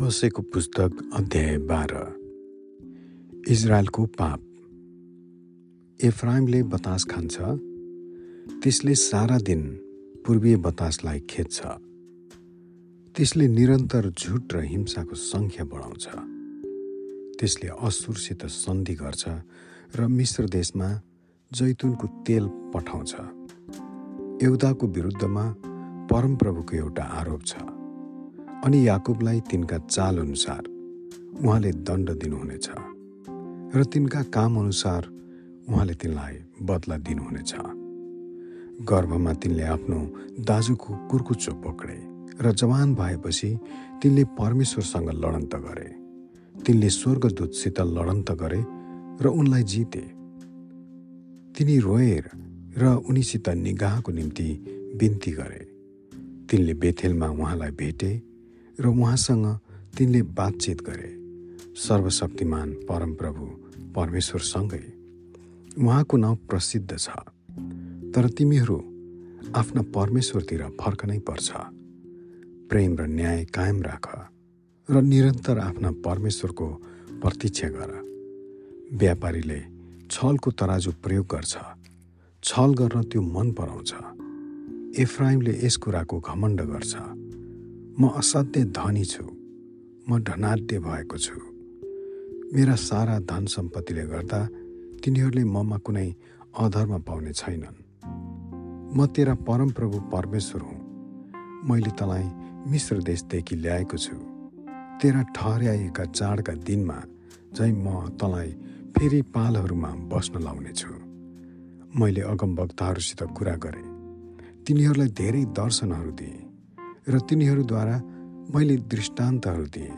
होसेको पुस्तक अध्याय बाह्र। इजरायलको पाप। एफ्राइमले बतास खान्छ। त्यसले सारा दिन पूर्वीय बतासलाई खेद्छ। त्यसले निरन्तर झुट र हिंसाको सङ्ख्या बढाउँछ। त्यसले असुरसित सन्धि गर्छ र मिश्र देशमा जैतुनको तेल पठाउँछ। एउटाको विरुद्धमा परमप्रभुको एउटा आरोप छ। अनि याकुबलाई तिनका चाल अनुसार उहाँले दण्ड दिनुहुनेछ र तिनका काम अनुसार उहाँले तिनलाई बदला दिनुहुनेछ। गर्भमा तिनले आफ्नो दाजुको कुर्कुचो पक्रे र जवान भएपछि तिनले परमेश्वरसँग लडन्त गरे। तिनले स्वर्गदूतसित लडन्त गरे र उनलाई जिते। तिनी रोएर र उनीसित निगाहको निम्ति बिन्ती गरे। तिनले बेथेलमा उहाँलाई भेटे र उहाँसँग तिनले बातचित गरे। सर्वशक्तिमान परमप्रभु परमेश्वरसँगै उहाँको नाउँ प्रसिद्ध छ। तर तिमीहरू आफ्ना परमेश्वरतिर फर्कनै पर्छ। प्रेम र न्याय कायम राख र निरन्तर आफ्ना परमेश्वरको प्रतीक्षा गर। व्यापारीले छलको तराजु प्रयोग गर्छ। छल गर्न त्यो मन पराउँछ। एफ्राइमले यस कुराको घमण्ड गर्छ। म असाध्य धनी छु। म धनाढ्य भएको छु। मेरा सारा धन सम्पत्तिले गर्दा तिनीहरूले ममा कुनै अधर्म पाउने छैनन्। म तेरा परमप्रभु परमेश्वर हुँ। मैले तँलाई मिश्र देशदेखि ल्याएको छु। तेरा ठहर्याएका चाडका दिनमा झै म तँलाई फेरि पालहरूमा बस्न लाउनेछु मैले अगमवक्ताहरूसित कुरा गरेँ। तिनीहरूलाई धेरै दर्शनहरू दिएँ। र तिनीहरूद्वारा मैले दृष्टान्तहरू दिएँ।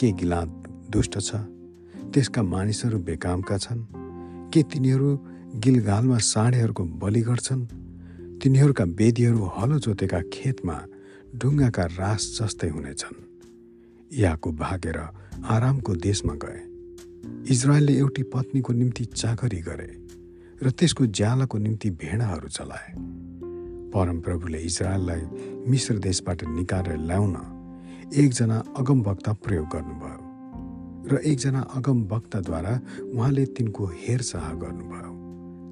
के गिलाद दुष्ट छ? त्यसका मानिसहरू बेकामका छन्। के तिनीहरू गिलगालमा साँडेहरूको बलि गर्छन् तिनीहरूका वेदीहरू हलो जोतेका खेतमा ढुङ्गाका रास जस्तै हुनेछन्। याको भागेर आरामको देशमा गए। इजरायलले एउटी पत्नीको निम्ति चाकरी गरे र त्यसको ज्यालाको निम्ति भेडाहरू चलाए। परमप्रभुले इजरायललाई मिश्र देशबाट निकालेर ल्याउन एकजना अगमवक्ता प्रयोग गर्नुभयो र एकजना अगमवक्ताद्वारा उहाँले तिनको हेरचाह गर्नुभयो।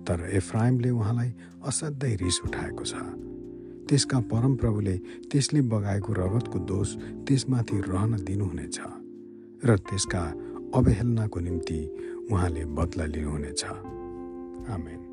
तर एफ्राइमले उहाँलाई असाध्यै रिस उठाएको छ। त्यसका परमप्रभुले त्यसले बगाएको रगतको दोष त्यसमाथि रहन दिनुहुनेछ र त्यसका अवहेलनाको निम्ति उहाँले बदला लिनुहुनेछ। आमेन।